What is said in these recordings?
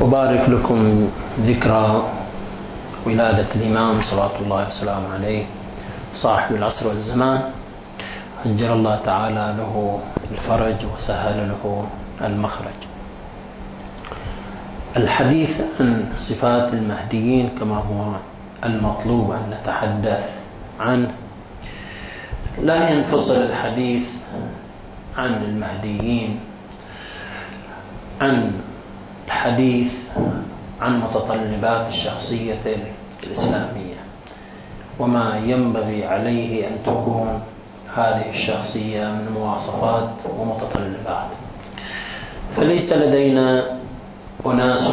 أبارك لكم ذكرى ولادة الإمام صلوات الله وسلامه عليه صاحب العصر والزمان. أجر الله تعالى له الفرج وسهل له المخرج. الحديث عن صفات المهديين كما هو المطلوب أن نتحدث عنه. لا ينفصل الحديث عن المهديين عن الحديث عن متطلبات الشخصية الإسلامية وما ينبغي عليه أن تكون هذه الشخصية من مواصفات ومتطلبات. فليس لدينا أناس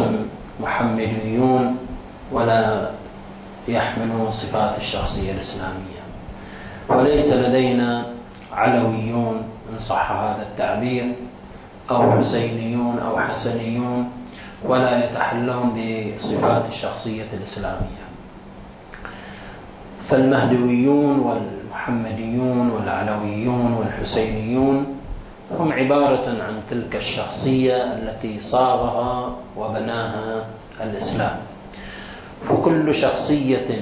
محمديون ولا يحملون صفات الشخصية الإسلامية. وليس لدينا علويون إن صح هذا التعبير أو حسينيون أو حسنيون ولا يتحلون بصفات الشخصية الإسلامية. فالمهدويون والمحمديون والعلويون والحسينيون هم عبارة عن تلك الشخصية التي صاغها وبناها الإسلام. فكل شخصية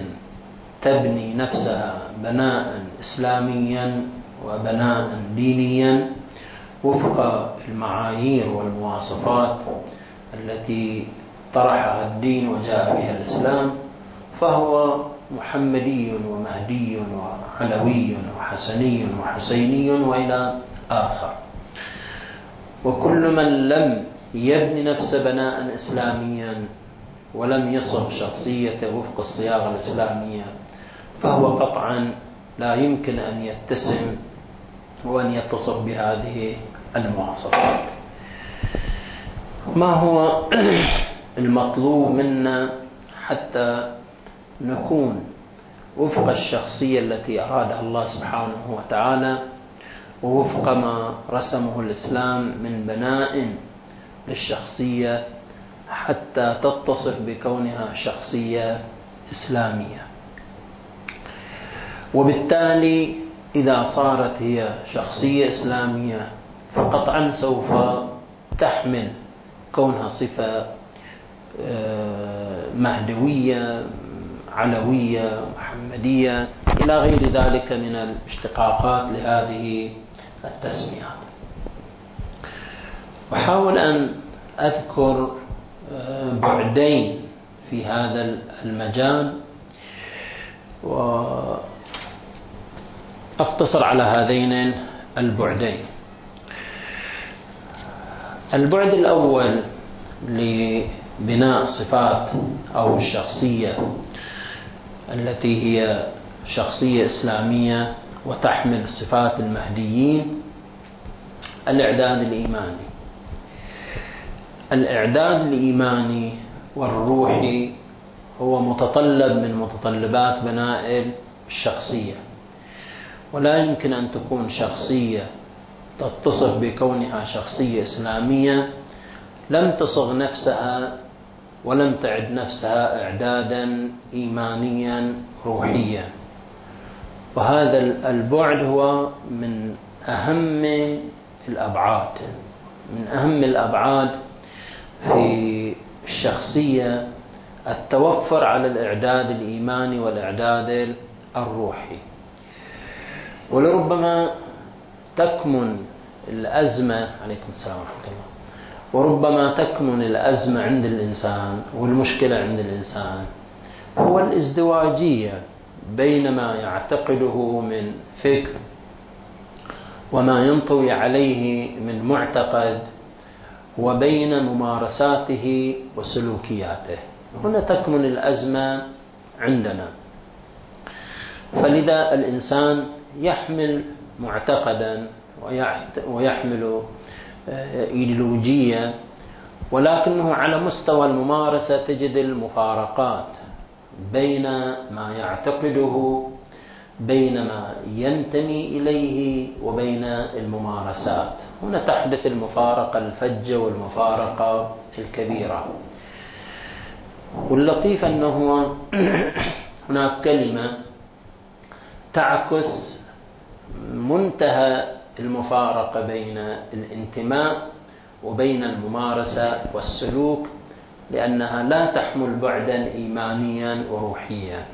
تبني نفسها بناء إسلاميا وبناء دينيا. وفق المعايير والمواصفات التي طرحها الدين وجاء بها الإسلام فهو محمدي ومهدي وعلوي وحسني وحسيني وإلى آخر. وكل من لم يبني نفسه بناء إسلاميا ولم يصف شخصيته وفق الصياغة الإسلامية فهو قطعا لا يمكن أن يتسم وأن يتصف بهذه المواصفات. ما هو المطلوب منا حتى نكون وفق الشخصية التي أرادها الله سبحانه وتعالى ووفق ما رسمه الإسلام من بناء للشخصية حتى تتصف بكونها شخصية إسلامية. وبالتالي إذا صارت هي شخصية إسلامية فقطعا سوف تحمل كونها صفة آه، مهدوية علوية محمدية إلى غير ذلك من الاشتقاقات لهذه التسميات. أحاول أن أذكر آه، بعدين في هذا المجال وأقتصر على هذين البعدين. البعد الأول لبناء صفات أو الشخصية التي هي شخصية إسلامية وتحمل صفات المهديين الإعداد الإيماني. الإعداد الإيماني والروحي هو متطلب من متطلبات بناء الشخصية. ولا يمكن أن تكون شخصية تتصف بكونها شخصية إسلامية لم تصغ نفسها ولم تعد نفسها إعدادا إيمانيا روحيا. وهذا البعد هو من أهم الأبعاد. من أهم الأبعاد في الشخصية التوفر على الإعداد الإيماني والإعداد الروحي. ولربما تكمن الأزمة. عليكم السلام ورحمة الله. وربما تكمن الأزمة عند الإنسان والمشكلة عند الإنسان. هو الازدواجية بين ما يعتقده من فكر وما ينطوي عليه من معتقد وبين ممارساته وسلوكياته. هنا تكمن الأزمة عندنا. فلذا الإنسان يحمل معتقدا ويحمل إيديولوجية ولكنه على مستوى الممارسة تجد المفارقات بين ما يعتقده بين ما ينتمي إليه وبين الممارسات. هنا تحدث المفارقة الفجة والمفارقة الكبيرة. واللطيف أنه هناك كلمة تعكس منتهى المفارقة بين الانتماء وبين الممارسة والسلوك لأنها لا تحمل بعدا إيمانيا وروحيا.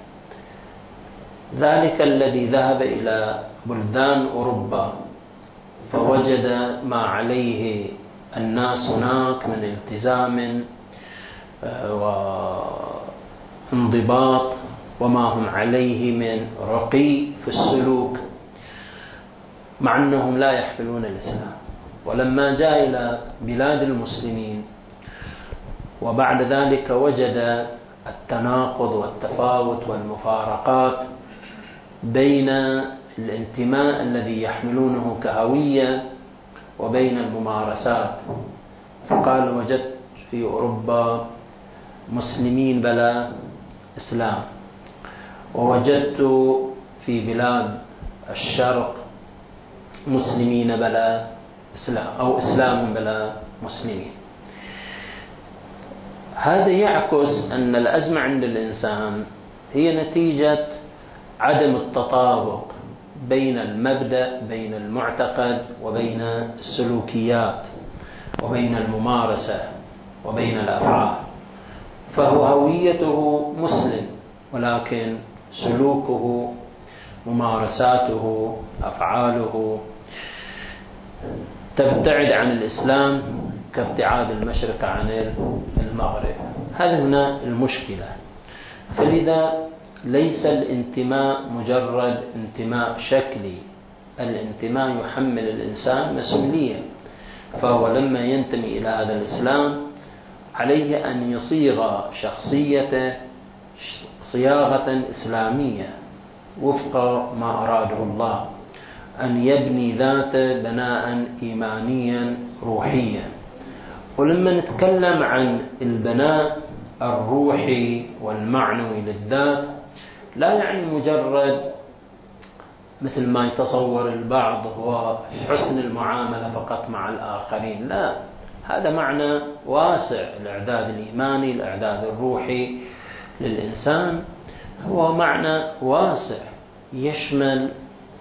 ذلك الذي ذهب إلى بلدان أوروبا فوجد ما عليه الناس هناك من التزام آه، وانضباط وما هم عليه من رقي في السلوك. مع أنهم لا يحملون الإسلام. ولما جاء إلى بلاد المسلمين وبعد ذلك وجد التناقض والتفاوت والمفارقات بين الانتماء الذي يحملونه كهوية وبين الممارسات. فقال وجدت في أوروبا مسلمين بلا إسلام. ووجدت في بلاد الشرق مسلمين بلا إسلام أو إسلام بلا مسلمين. هذا يعكس أن الأزمة عند الإنسان هي نتيجة عدم التطابق بين المبدأ بين المعتقد وبين السلوكيات وبين الممارسة وبين الأفعال. فهو هويته مسلم ولكن سلوكه ممارساته أفعاله تبتعد عن الإسلام كابتعاد المشرق عن المغرب. هذه هنا المشكلة. فلذا ليس الانتماء مجرد انتماء شكلي. الانتماء يحمل الإنسان مسؤولية. فهو لما ينتمي إلى هذا الإسلام عليه أن يصيغ شخصيته صياغة إسلامية وفق ما أراده الله. أن يبني ذاته بناء إيمانيا روحيا. ولما نتكلم عن البناء الروحي والمعنوي للذات لا يعني مجرد مثل ما يتصور البعض هو حسن المعاملة فقط مع الآخرين لا. هذا معنى واسع الإعداد الإيماني الإعداد الروحي للإنسان هو معنى واسع يشمل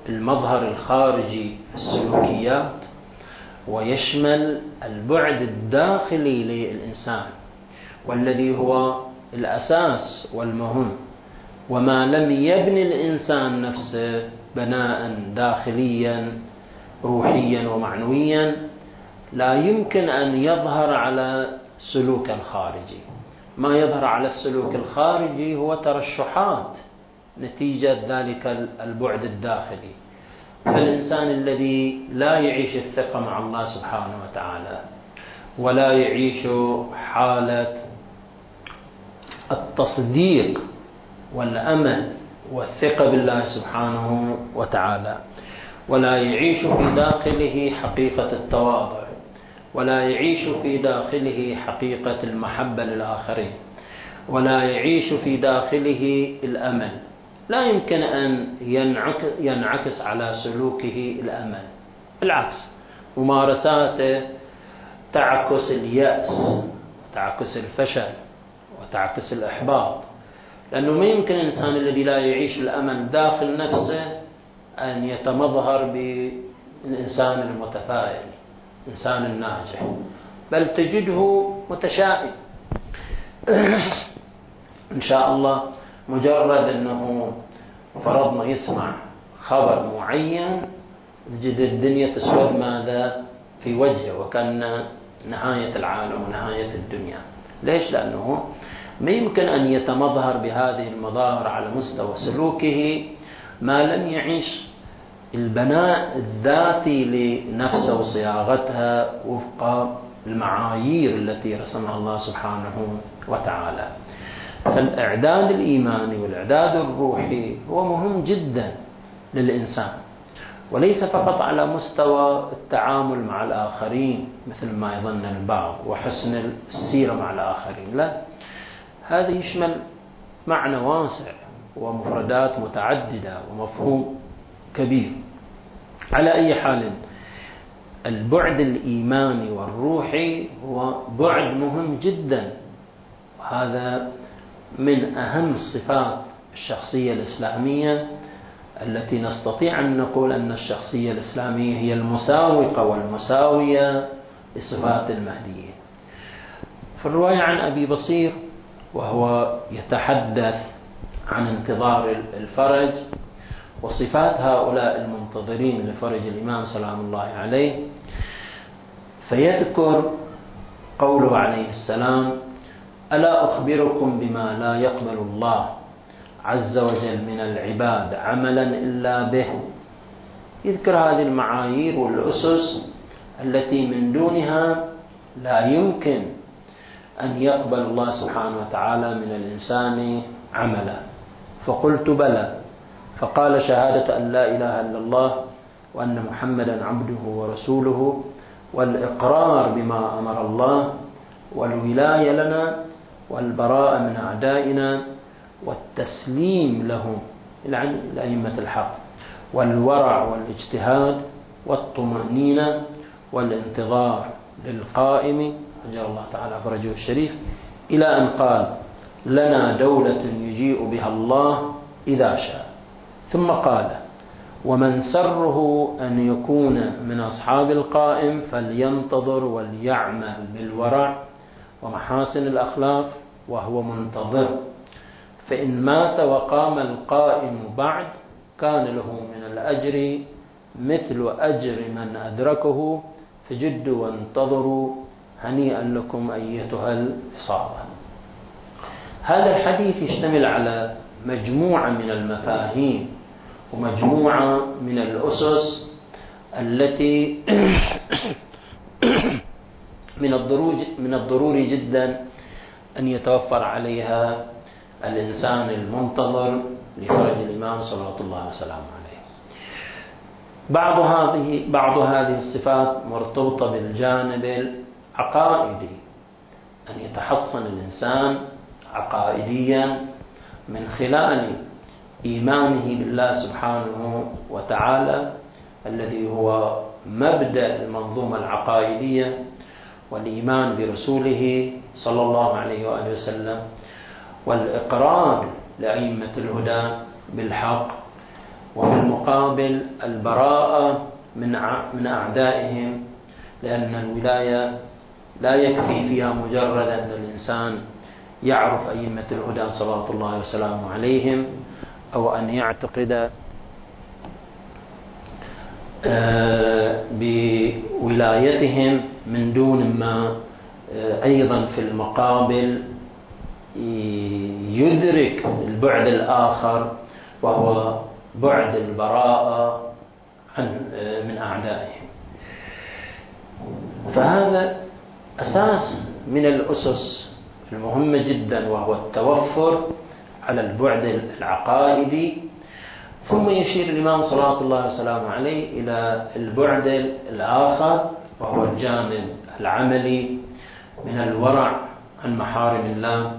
المظهر الخارجي السلوكيات ويشمل البعد الداخلي للإنسان والذي هو الأساس والمهم وما لم يبني الإنسان نفسه بناء داخليا روحيا ومعنويا لا يمكن أن يظهر على سلوك الخارجي. ما يظهر على السلوك الخارجي هو ترشحات. نتيجة ذلك البعد الداخلي. فالإنسان الذي لا يعيش الثقة مع الله سبحانه وتعالى ولا يعيش حالة التصديق والأمل والثقة بالله سبحانه وتعالى ولا يعيش في داخله حقيقة التواضع ولا يعيش في داخله حقيقة المحبة للآخرين ولا يعيش في داخله الأمل. لا يمكن أن ينعكس على سلوكه الأمل. بالعكس ممارساته تعكس اليأس وتعكس الفشل وتعكس الإحباط. لأنه ما يمكن الإنسان الذي لا يعيش الأمل داخل نفسه أن يتمظهر بالإنسان المتفائل الإنسان الناجح. بل تجده متشائم. إن شاء الله مجرد أنه فرضنا يسمع خبر معين تجد الدنيا تسود ماذا؟ في وجهه وكأن نهاية العالم ونهاية الدنيا. ليش؟ لأنه ما يمكن أن يتمظهر بهذه المظاهر على مستوى سلوكه ما لم يعيش البناء الذاتي لنفسه وصياغتها وفق المعايير التي رسمها الله سبحانه وتعالى. فالإعداد الإيماني والإعداد الروحي هو مهم جدا للإنسان وليس فقط على مستوى التعامل مع الآخرين مثل ما يظن البعض وحسن السيرة مع الآخرين لا هذا يشمل معنى واسع ومفردات متعددة ومفهوم كبير. على أي حال البعد الإيماني والروحي هو بعد مهم جدا وهذا من أهم الصفات الشخصية الإسلامية التي نستطيع أن نقول أن الشخصية الإسلامية هي المساوقة والمساوية لصفات المهديين في الرواية عن أبي بصير وهو يتحدث عن انتظار الفرج وصفات هؤلاء المنتظرين لفرج الإمام سلام الله عليه فيذكر قوله عليه السلام ألا أخبركم بما لا يقبل الله عز وجل من العباد عملا إلا به؟ يذكر هذه المعايير والأسس التي من دونها لا يمكن أن يقبل الله سبحانه وتعالى من الإنسان عملا. فقلت بلى. فقال شهادة أن لا إله إلا الله وأن محمدا عبده ورسوله والإقرار بما أمر الله والولاية لنا والبراءة من أعدائنا والتسليم لهم يعني لأئمة الحق. والورع والاجتهاد والطمأنينة والانتظار للقائم أجر الله تعالى فرجه الشريف إلى أن قال لنا دولة يجيء بها الله إذا شاء ثم قال ومن سره أن يكون من أصحاب القائم فلينتظر وليعمل بالورع ومحاسن الأخلاق وهو منتظر. فإن مات وقام القائم بعد كان له من الأجر مثل أجر من أدركه. فجدوا وانتظروا هنيئا لكم أيتها الإصابة هذا الحديث يشتمل على مجموعة من المفاهيم ومجموعة من الأسس التي من الضروري من الضروري جدا أن يتوفر عليها الإنسان المنتظر لفرج الإمام صلوات الله وسلامه عليه. بعض هذه بعض هذه الصفات مرتبطة بالجانب العقائدي. أن يتحصن الإنسان عقائديا من خلال إيمانه بالله سبحانه وتعالى الذي هو مبدأ المنظومة العقائدية والإيمان برسوله صلى الله عليه وآله وسلم والإقرار لأئمة الهدى بالحق وفي المقابل البراءة من من أعدائهم لأن الولاية لا يكفي فيها مجرد أن الإنسان يعرف أئمة الهدى صلوات الله وسلامه عليهم أو أن يعتقد آه، بولايتهم من دون ما آه، أيضا في المقابل يدرك البعد الآخر وهو بعد البراءة عن آه، من أعدائهم. فهذا أساس من الأسس المهمة جدا وهو التوفر على البعد العقائدي. ثم يشير الإمام صلى الله وسلامه عليه إلى البعد الآخر وهو الجانب العملي من الورع عن محارم الله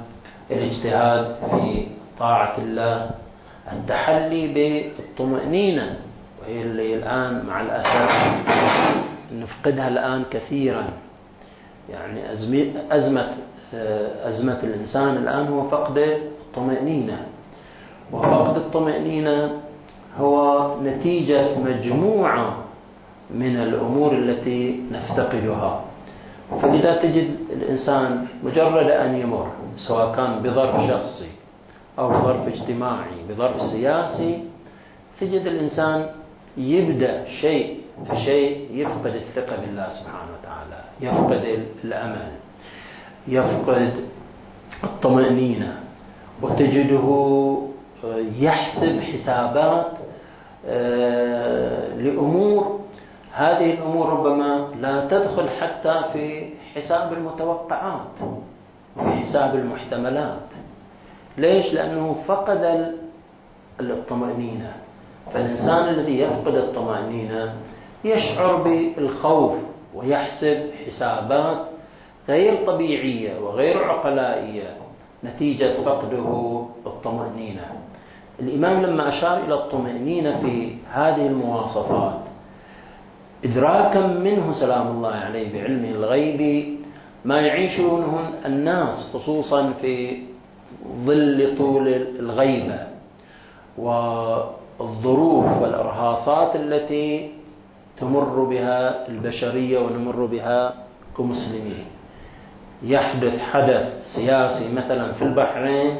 الاجتهاد في طاعة الله التحلي بالطمأنينة وهي اللي الآن مع الأسف نفقدها الآن كثيرا. يعني أزمة أزمة الإنسان الآن هو فقد الطمأنينة. وفقد الطمأنينة هو نتيجة مجموعة من الأمور التي نفتقدها. فلذا تجد الإنسان مجرد أن يمر سواء كان بظرف شخصي أو بظرف اجتماعي بظرف سياسي تجد الإنسان يبدأ شيء فشيء يفقد الثقة بالله سبحانه وتعالى يفقد الأمل يفقد الطمأنينة. وتجده يحسب حسابات آه، لأمور هذه الأمور ربما لا تدخل حتى في حساب المتوقعات في حساب المحتملات. ليش؟ لأنه فقد الطمأنينة فالإنسان الذي يفقد الطمأنينة يشعر بالخوف ويحسب حسابات غير طبيعية وغير عقلائية نتيجة فقده الطمأنينة الإمام لما أشار إلى الطمأنينة في هذه المواصفات إدراكا منه سلام الله عليه بعلمه الغيب ما يعيشه الناس خصوصا في ظل طول الغيبة والظروف والإرهاصات التي تمر بها البشرية ونمر بها كمسلمين. يحدث حدث سياسي مثلا في البحرين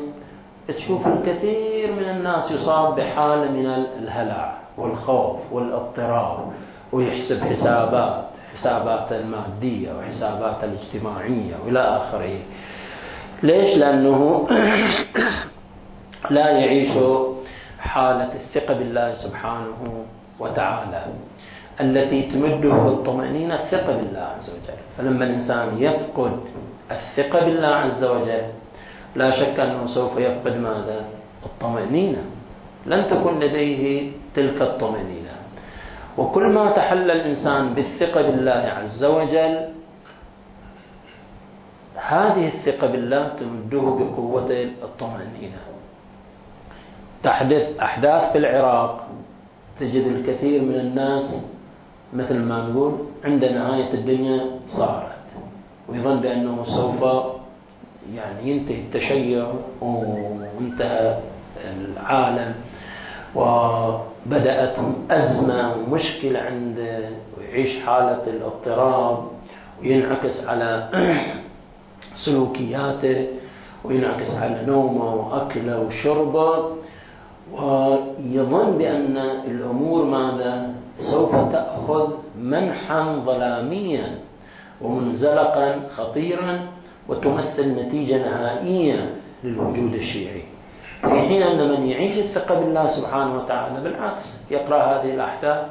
تشوف الكثير من الناس يصاب بحالة من الهلع والخوف والأضطراب. ويحسب حسابات حسابات المادية وحسابات الاجتماعية وإلى آخره. ليش؟ لأنه لا يعيش حالة الثقة بالله سبحانه وتعالى التي تمده بالطمأنينة الثقة بالله عز وجل. فلما الإنسان يفقد الثقة بالله عز وجل لا شك أنه سوف يفقد ماذا؟ الطمأنينة لن تكون لديه تلك الطمأنينة وكل ما تحلى الإنسان بالثقة بالله عز وجل هذه الثقة بالله تمده بقوة الطمأنينة. تحدث أحداث في العراق تجد الكثير من الناس مثل ما نقول عند نهاية الدنيا صارت ويظن بأنه سوف يعني ينتهي التشيع وانتهى العالم. وبدأت أزمة ومشكلة عنده ويعيش حالة الاضطراب وينعكس على سلوكياته وينعكس على نومه وأكله وشربه. ويظن بأن الأمور ماذا؟ سوف تأخذ منحا ظلاميا ومنزلقا خطيرا وتمثل نتيجة نهائية للوجود الشيعي. في حين أن من يعيش الثقة بالله سبحانه وتعالى بالعكس يقرأ هذه الأحداث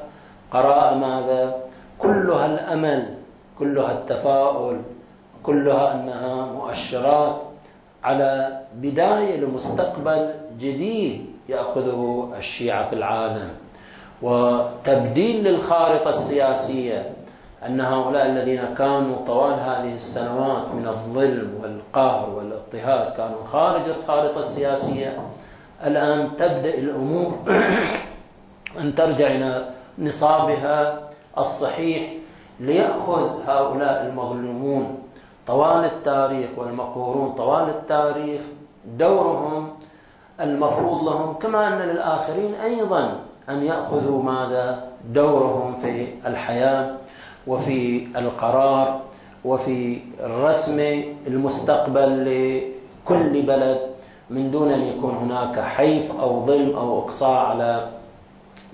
قراءة ماذا؟ كلها الأمل كلها التفاؤل كلها أنها مؤشرات على بداية لمستقبل جديد يأخذه الشيعة في العالم وتبديل للخارطة السياسية. أن هؤلاء الذين كانوا طوال هذه السنوات من الظلم والقهر والاضطهاد كانوا خارج الخارطة السياسية الآن تبدأ الأمور أن ترجع إلى نصابها الصحيح ليأخذ هؤلاء المظلومون طوال التاريخ والمقهورون طوال التاريخ دورهم المفروض لهم كما أن للآخرين أيضا أن يأخذوا ماذا؟ دورهم في الحياة وفي القرار وفي رسم المستقبل لكل بلد. من دون أن يكون هناك حيف أو ظلم أو إقصاء على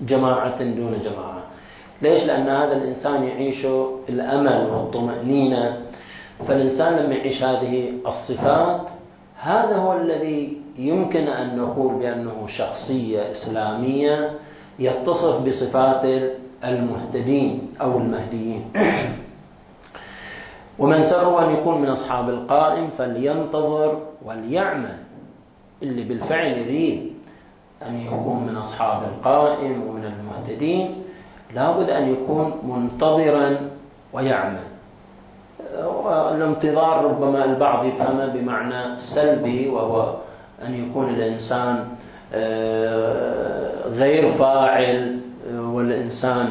جماعة دون جماعة. ليش؟ لأن هذا الإنسان يعيش الأمل والطمأنينة. فالإنسان لما يعيش هذه الصفات هذا هو الذي يمكن أن نقول بأنه شخصية إسلامية يتصف بصفات المهتدين أو المهديين. ومن سره أن يكون من أصحاب القائم فلينتظر وليعمل. اللي بالفعل يريد أن يكون من أصحاب القائم ومن المهتدين لابد أن يكون منتظرا ويعمل. الانتظار ربما البعض يفهمه بمعنى سلبي وهو أن يكون الإنسان آه، غير فاعل والإنسان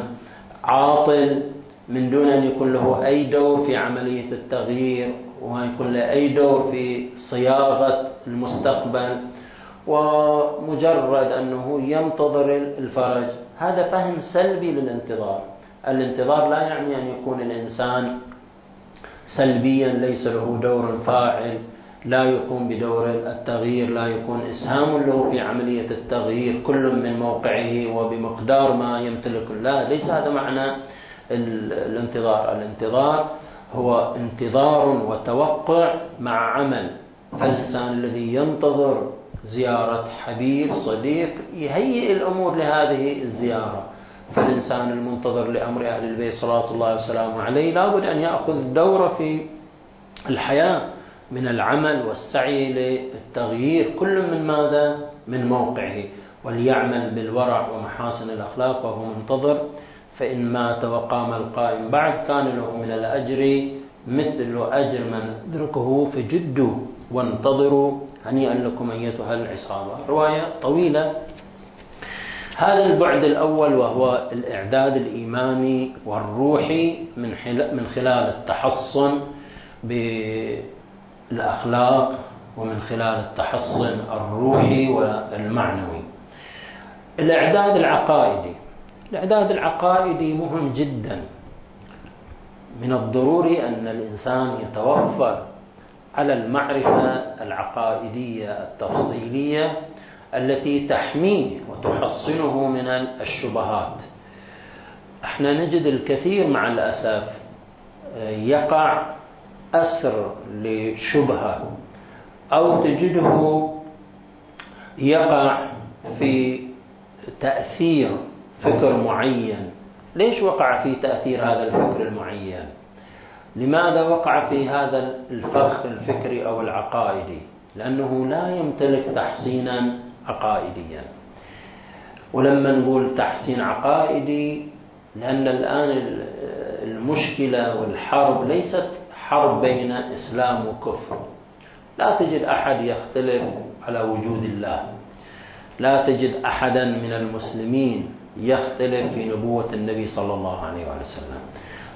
عاطل من دون أن يكون له أي دور في عملية التغيير وما يكون له أي دور في صياغة المستقبل ومجرد أنه ينتظر الفرج. هذا فهم سلبي للانتظار. الانتظار لا يعني أن يكون الإنسان سلبيا ليس له دور فاعل. لا يقوم بدور التغيير لا يكون إسهام له في عملية التغيير كل من موقعه وبمقدار ما يمتلك. لا ليس هذا معنى الانتظار. الانتظار هو انتظار وتوقع مع عمل. فالإنسان الذي ينتظر زيارة حبيب صديق يهيئ الأمور لهذه الزيارة. فالإنسان المنتظر لأمر أهل البيت صلاة الله وسلامه عليه لابد أن يأخذ دوره في الحياة. من العمل والسعي للتغيير كل من ماذا؟ من موقعه. وليعمل بالورع ومحاسن الأخلاق وهو منتظر. فإن مات وقام القائم بعد كان له من الأجر مثل أجر من أدركه فجدوا وانتظروا هنيئا لكم أيتها العصابة. رواية طويلة. هذا البعد الأول وهو الإعداد الإيماني والروحي من خلال التحصن بالأخلاق ومن خلال التحصن الروحي والمعنوي الإعداد العقائدي. الإعداد العقائدي مهم جدا. من الضروري أن الإنسان يتوفر على المعرفة العقائدية التفصيلية التي تحميه وتحصنه من الشبهات. إحنا نجد الكثير مع الأسف يقع أسر لشبهة أو تجده يقع في تأثير فكر معين. ليش وقع في تأثير هذا الفكر المعين؟ لماذا وقع في هذا الفخ الفكري أو العقائدي؟ لأنه لا يمتلك تحسينا عقائديا. ولما نقول تحسين عقائدي لأن الآن المشكلة والحرب ليست حرب بين إسلام وكفر. لا تجد أحد يختلف على وجود الله. لا تجد أحدا من المسلمين يختلف في نبوة النبي صلى الله عليه وسلم.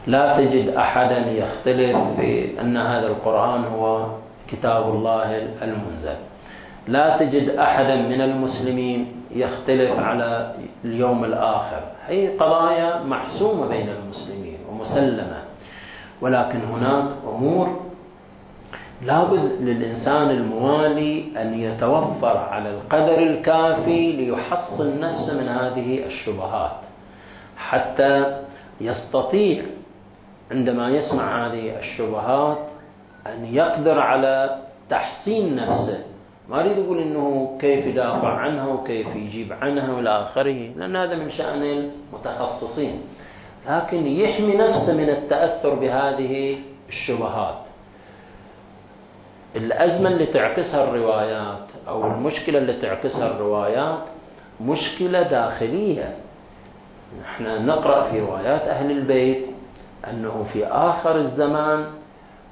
لا تجد أحدا يختلف في أن هذا القرآن هو كتاب الله المنزل. لا تجد أحدا من المسلمين يختلف على اليوم الآخر. هي قضايا محسومة بين المسلمين ومسلمة. ولكن هناك أمور لابد للإنسان الموالي أن يتوفر على القدر الكافي ليحصن نفسه من هذه الشبهات حتى يستطيع عندما يسمع هذه الشبهات أن يقدر على تحسين نفسه. ما أريد أقول أنه كيف يدافع عنها وكيف يجيب عنها وإلى آخره لأن هذا من شأن المتخصصين. لكن يحمي نفسه من التأثر بهذه الشبهات. الأزمة اللي تعكسها الروايات أو المشكلة اللي تعكسها الروايات مشكلة داخلية. نحن نقرأ في روايات أهل البيت أنه في آخر الزمان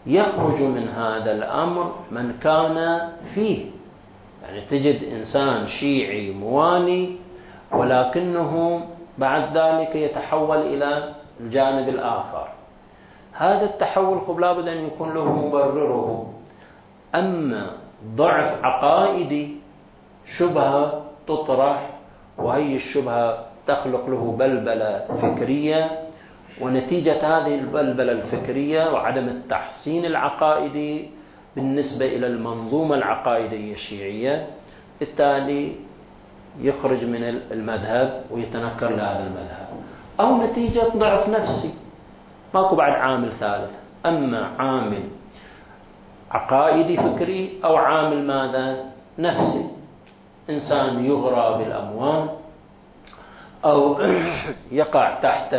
يخرج من هذا الأمر من كان فيه. يعني تجد إنسان شيعي موالي ولكنه بعد ذلك يتحول إلى الجانب الآخر. هذا التحول خب لابد أن يكون له مبرره. أما ضعف عقائدي شبهة تطرح وهي الشبهة تخلق له بلبلة فكرية ونتيجة هذه البلبلة الفكرية وعدم التحسين العقائدي بالنسبة إلى المنظومة العقائدية الشيعية. بالتالي يخرج من المذهب ويتنكر لهذا المذهب. أو نتيجة ضعف نفسي. ماكو بعد عامل ثالث. أما عامل عقائدي فكري أو عامل ماذا؟ نفسي. إنسان يغرى بالأموال أو يقع تحت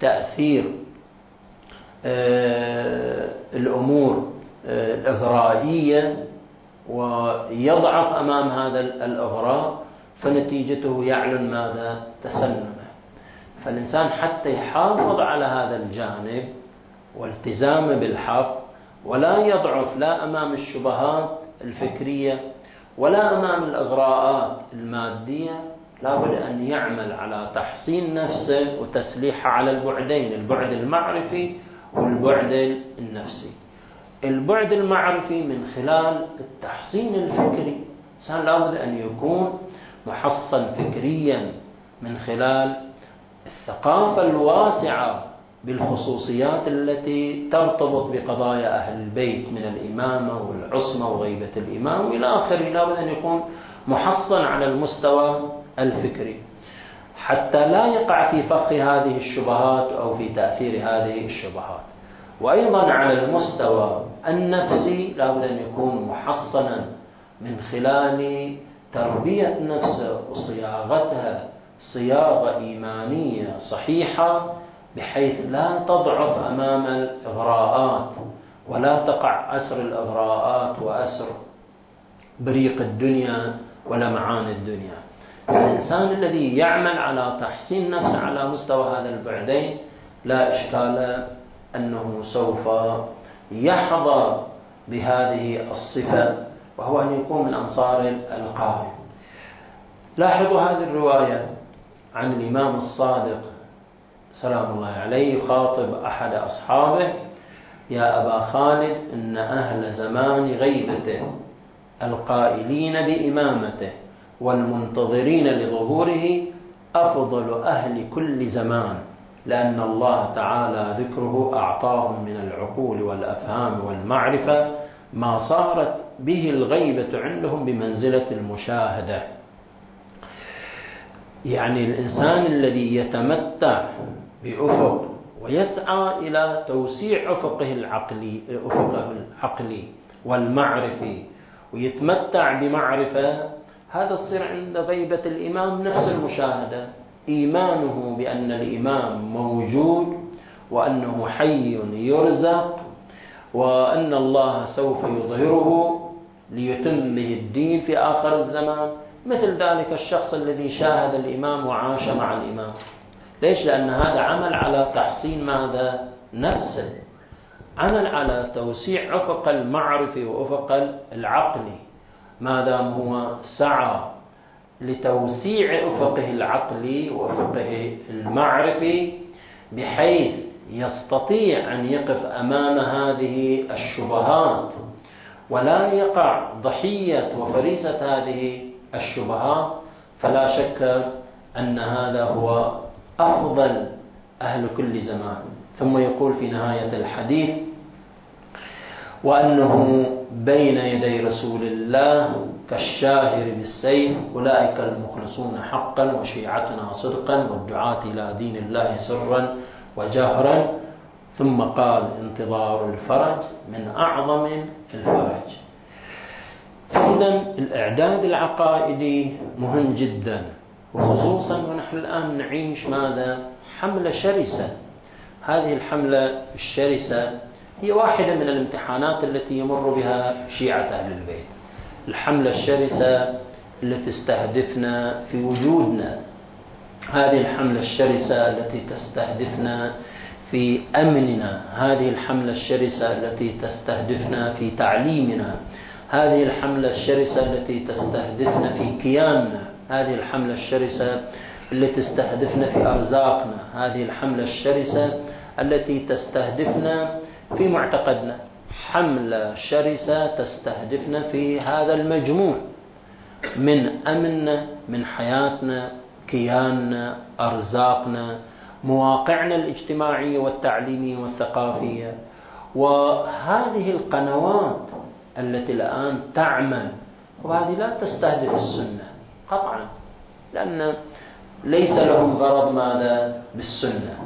تأثير آه، الأمور آه، الإغرائية ويضعف أمام هذا الإغراء. فنتيجته يعلن ماذا؟ تسنمه فالإنسان حتى يحافظ على هذا الجانب والتزامه بالحق ولا يضعف لا أمام الشبهات الفكرية ولا أمام الإغراءات المادية. لابد أن يعمل على تحصين نفسه وتسليحه على البعدين البعد المعرفي والبعد النفسي. البعد المعرفي من خلال التحصين الفكري. الإنسان لابد أن يكون محصن فكريا من خلال الثقافة الواسعة بالخصوصيات التي ترتبط بقضايا أهل البيت من الإمامة والعصمة وغيبة الإمام وإلى آخره. لابد أن يكون محصن على المستوى الفكري. حتى لا يقع في فخ هذه الشبهات أو في تأثير هذه الشبهات. وأيضا على المستوى النفسي لابد أن يكون محصنا من خلال تربية نفسه وصياغتها صياغة إيمانية صحيحة بحيث لا تضعف أمام الإغراءات ولا تقع أسر الإغراءات وأسر بريق الدنيا ولمعان الدنيا. الإنسان الذي يعمل على تحسين نفسه على مستوى هذا البعدين لا إشكال أنه سوف يحظى بهذه الصفة وهو أن يكون من أنصار القائم لاحظوا هذه الرواية عن الإمام الصادق سلام الله عليه يخاطب أحد أصحابه يا أبا خالد إن أهل زمان غيبته القائلين بإمامته والمنتظرين لظهوره أفضل أهل كل زمان لأن الله تعالى ذكره أعطاهم من العقول والأفهام والمعرفة ما صارت به الغيبة عندهم بمنزلة المشاهدة. يعني الإنسان الذي يتمتع بأفق ويسعى إلى توسيع أفقه العقلي أفقه العقلي والمعرفي ويتمتع بمعرفة هذا تصير عند غيبة الإمام نفس المشاهدة. إيمانه بأن الإمام موجود وأنه حي يرزق وأن الله سوف يظهره ليتم به الدين في آخر الزمان. مثل ذلك الشخص الذي شاهد الإمام وعاش مع الإمام. ليش؟ لأن هذا عمل على تحصين ماذا؟ نفسه. عمل على توسيع أفق المعرفة وأفق العقل. ما دام هو سعى لتوسيع أفقه العقلي وأفقه المعرفي بحيث يستطيع أن يقف أمام هذه الشبهات. ولا يقع ضحية وفريسة هذه الشبهات فلا شك أن هذا هو أفضل أهل كل زمان. ثم يقول في نهاية الحديث وأنه بين يدي رسول الله كالشاهر بالسيف أولئك المخلصون حقا وشيعتنا صدقا والدعاة إلى دين الله سرا وجهرا. ثم قال انتظار الفرج من أعظم الفرج. فإذا الإعداد العقائدي مهم جدا وخصوصا ونحن الآن نعيش ماذا؟ حملة شرسة. هذه الحملة الشرسة هي واحدة من الامتحانات التي يمر بها شيعة أهل البيت. الحملة الشرسة التي تستهدفنا في وجودنا. هذه الحملة الشرسة التي تستهدفنا في أمننا هذه الحملة الشرسة التي تستهدفنا في تعليمنا هذه الحملة الشرسة التي تستهدفنا في كياننا هذه الحملة الشرسة التي تستهدفنا في أرزاقنا هذه الحملة الشرسة التي تستهدفنا في معتقدنا. حملة شرسة تستهدفنا في هذا المجموع. من أمننا من حياتنا كياننا أرزاقنا مواقعنا الاجتماعية والتعليمية والثقافية. وهذه القنوات التي الآن تعمل وهذه لا تستهدف السنة قطعا لأن ليس لهم غرض ماذا؟ بالسنة.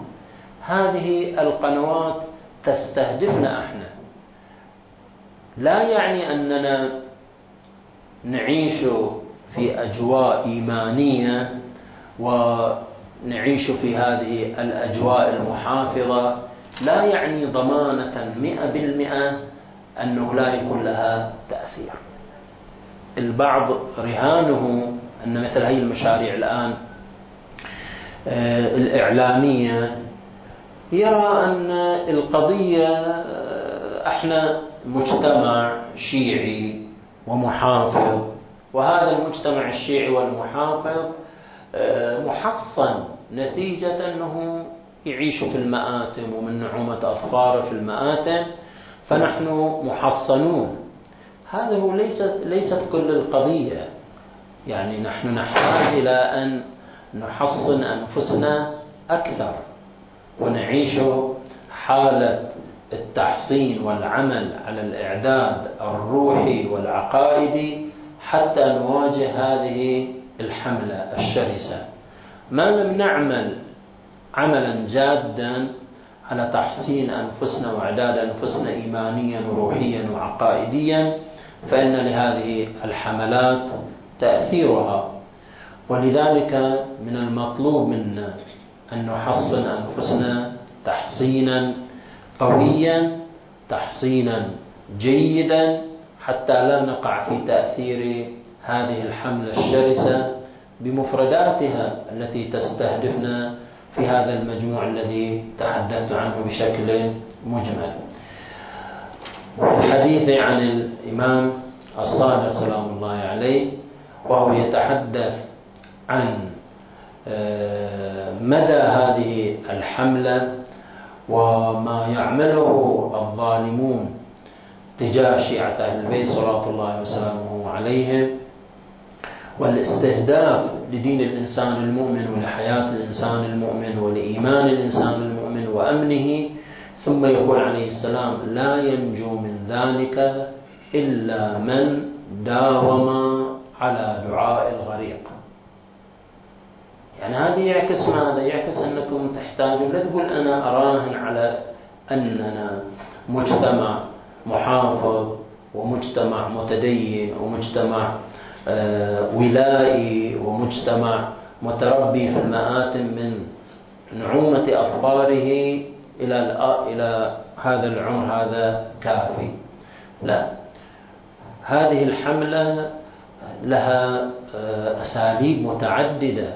هذه القنوات تستهدفنا إحنا. لا يعني أننا نعيش في أجواء إيمانية ونعيش في هذه الأجواء المحافظة لا يعني ضمانة مئة بالمئة انه لا يكون لها تأثير. البعض رهانه أن مثل هذه المشاريع الآن آه، الإعلامية يرى أن القضية إحنا مجتمع شيعي ومحافظ وهذا المجتمع الشيعي والمحافظ آه، محصن نتيجة أنه يعيش في المآتم ومن نعومة أظفاره في المآتم فنحن محصنون. هذا هو ليست ليست كل القضية. يعني نحن نحتاج إلى أن نحصن أنفسنا أكثر ونعيش حالة التحصين والعمل على الإعداد الروحي والعقائدي حتى نواجه هذه الحملة الشرسة. ما لم نعمل عملا جادا على تحسين أنفسنا وإعداد أنفسنا إيمانيا وروحيا وعقائديا فإن لهذه الحملات تأثيرها. ولذلك من المطلوب منا أن نحصن أنفسنا تحصينا قويا تحصينا جيدا حتى لا نقع في تأثير هذه الحملة الشرسة بمفرداتها التي تستهدفنا في هذا المجموع الذي تحدثت عنه بشكل مجمل. الحديث عن الإمام الصادق سلام الله عليه وهو يتحدث عن مدى هذه الحملة وما يعمله الظالمون تجاه شيعة أهل البيت صلوات الله وسلامه عليهم. والاستهداف لدين الإنسان المؤمن ولحياة الإنسان المؤمن ولإيمان الإنسان المؤمن وأمنه ثم يقول عليه السلام لا ينجو من ذلك إلا من داوم على دعاء الغريق يعني هذا يعكس ماذا؟ يعكس أنكم تحتاجون لا تقول أنا أراهن على أننا مجتمع محافظ ومجتمع متدين ومجتمع ولائي ومجتمع متربي في المآتم من نعومة أظفاره إلى إلى هذا العمر هذا كافي. لا. هذه الحملة لها آه، أساليب متعددة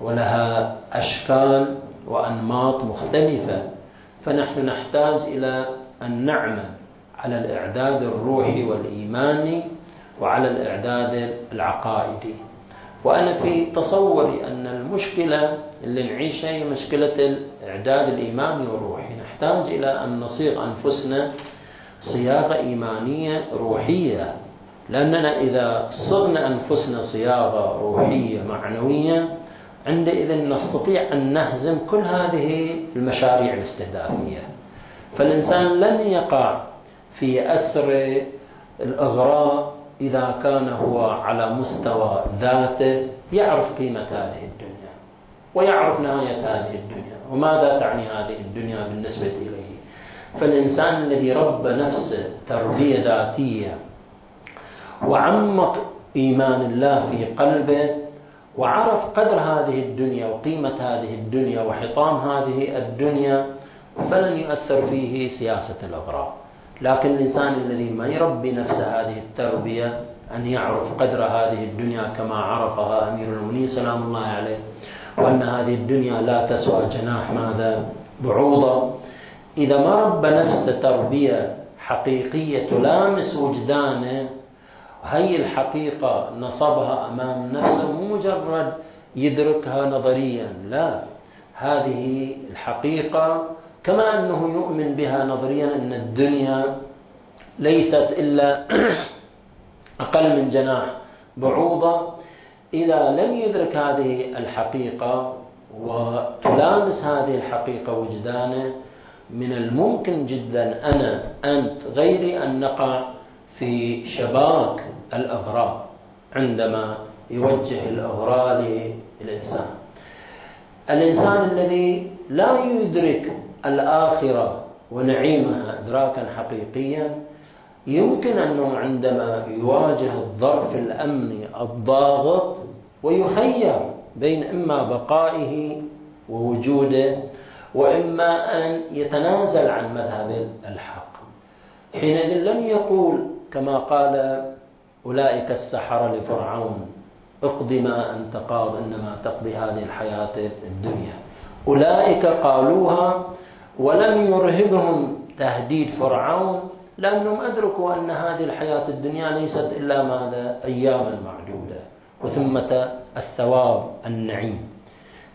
ولها أشكال وأنماط مختلفة. فنحن نحتاج إلى أن نعمل على الإعداد الروحي والإيماني وعلى الإعداد العقائدي وأنا في تصوري أن المشكلة اللي نعيشها هي مشكلة الإعداد الإيماني والروحي. نحتاج إلى أن نصيغ أنفسنا صياغة إيمانية روحية. لأننا إذا صغنا أنفسنا صياغة روحية معنوية عندئذ نستطيع أن نهزم كل هذه المشاريع الاستهدافية. فالإنسان لن يقع في أسر الإغراء إذا كان هو على مستوى ذاته يعرف قيمة هذه الدنيا ويعرف نهاية هذه الدنيا وماذا تعني هذه الدنيا بالنسبة إليه. فالإنسان الذي ربى نفسه تربية ذاتية وعمق إيمان الله في قلبه وعرف قدر هذه الدنيا وقيمة هذه الدنيا وحطام هذه الدنيا فلن يؤثر فيه سياسة الأغراض لكن الإنسان الذي ما يربي نفسه هذه التربية أن يعرف قدر هذه الدنيا كما عرفها أمير المؤمنين سلام الله عليه وأن هذه الدنيا لا تسوى جناح ماذا بعوضة. إذا ما ربى نفسه تربية حقيقية تلامس وجدانه هي الحقيقة نصبها أمام نفسه مو مجرد يدركها نظريا لا. هذه الحقيقة كما أنه يؤمن بها نظريا أن الدنيا ليست إلا أقل من جناح بعوضة. إذا لم يدرك هذه الحقيقة وتلامس هذه الحقيقة وجدانه من الممكن جدا أنا أنت غيري أن نقع في شباك الأغراء عندما يوجه الأغراء للإنسان الإنسان الذي لا يدرك الآخرة ونعيمها إدراكا حقيقيا يمكن أنه عندما يواجه الظرف الأمني الضاغط ويخير بين إما بقائه ووجوده وإما أن يتنازل عن مذهب الحق. حينئذ لم يقول كما قال أولئك السحرة لفرعون اقض ما أنت قاض إنما تقضي هذه الحياة الدنيا. أولئك قالوها ولم يرهبهم تهديد فرعون لأنهم أدركوا أن هذه الحياة الدنيا ليست إلا ماذا؟ أياما معدودة وثمة الثواب النعيم.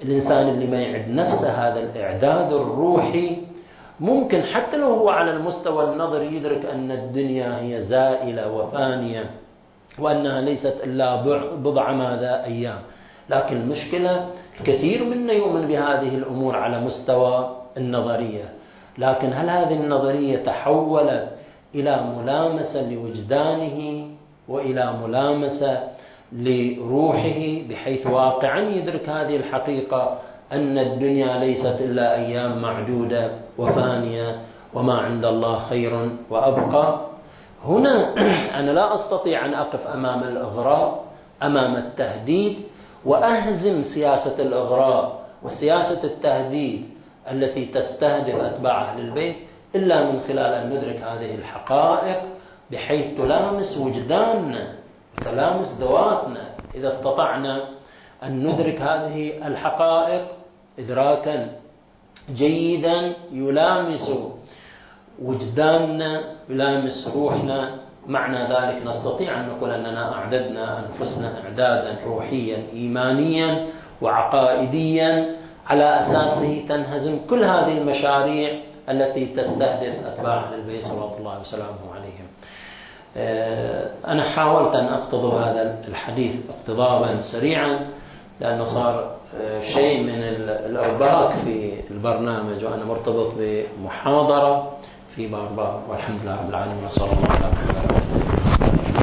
الإنسان اللي ما يعد نفسه هذا الإعداد الروحي ممكن حتى لو هو على المستوى النظري يدرك أن الدنيا هي زائلة وفانية وأنها ليست إلا بضع ماذا؟ أيام. لكن المشكلة الكثير منا يؤمن بهذه الأمور على مستوى النظرية. لكن هل هذه النظرية تحولت إلى ملامسة لوجدانه وإلى ملامسة لروحه بحيث واقعا يدرك هذه الحقيقة أن الدنيا ليست إلا أيام معدودة وفانية وما عند الله خير وأبقى؟ هنا أنا لا أستطيع أن أقف أمام الإغراء أمام التهديد وأهزم سياسة الإغراء وسياسة التهديد التي تستهدف أتباع أهل البيت إلا من خلال أن ندرك هذه الحقائق بحيث تلامس وجداننا تلامس ذواتنا. إذا استطعنا أن ندرك هذه الحقائق إدراكا جيدا يلامس وجداننا يلامس روحنا. معنى ذلك نستطيع أن نقول أننا أعددنا أنفسنا إعدادا روحيا إيمانيا وعقائديا. على أساسه تنهزم كل هذه المشاريع التي تستهدف أتباع أهل البيت صلى الله وسلامه عليهم. آه، أنا حاولت أن أقتضب هذا الحديث اقتضابا سريعا لأنه صار آه، شيء من الإرباك في البرنامج وأنا مرتبط بمحاضرة في بار بار والحمد لله رب العالمين صلى الله على محمد.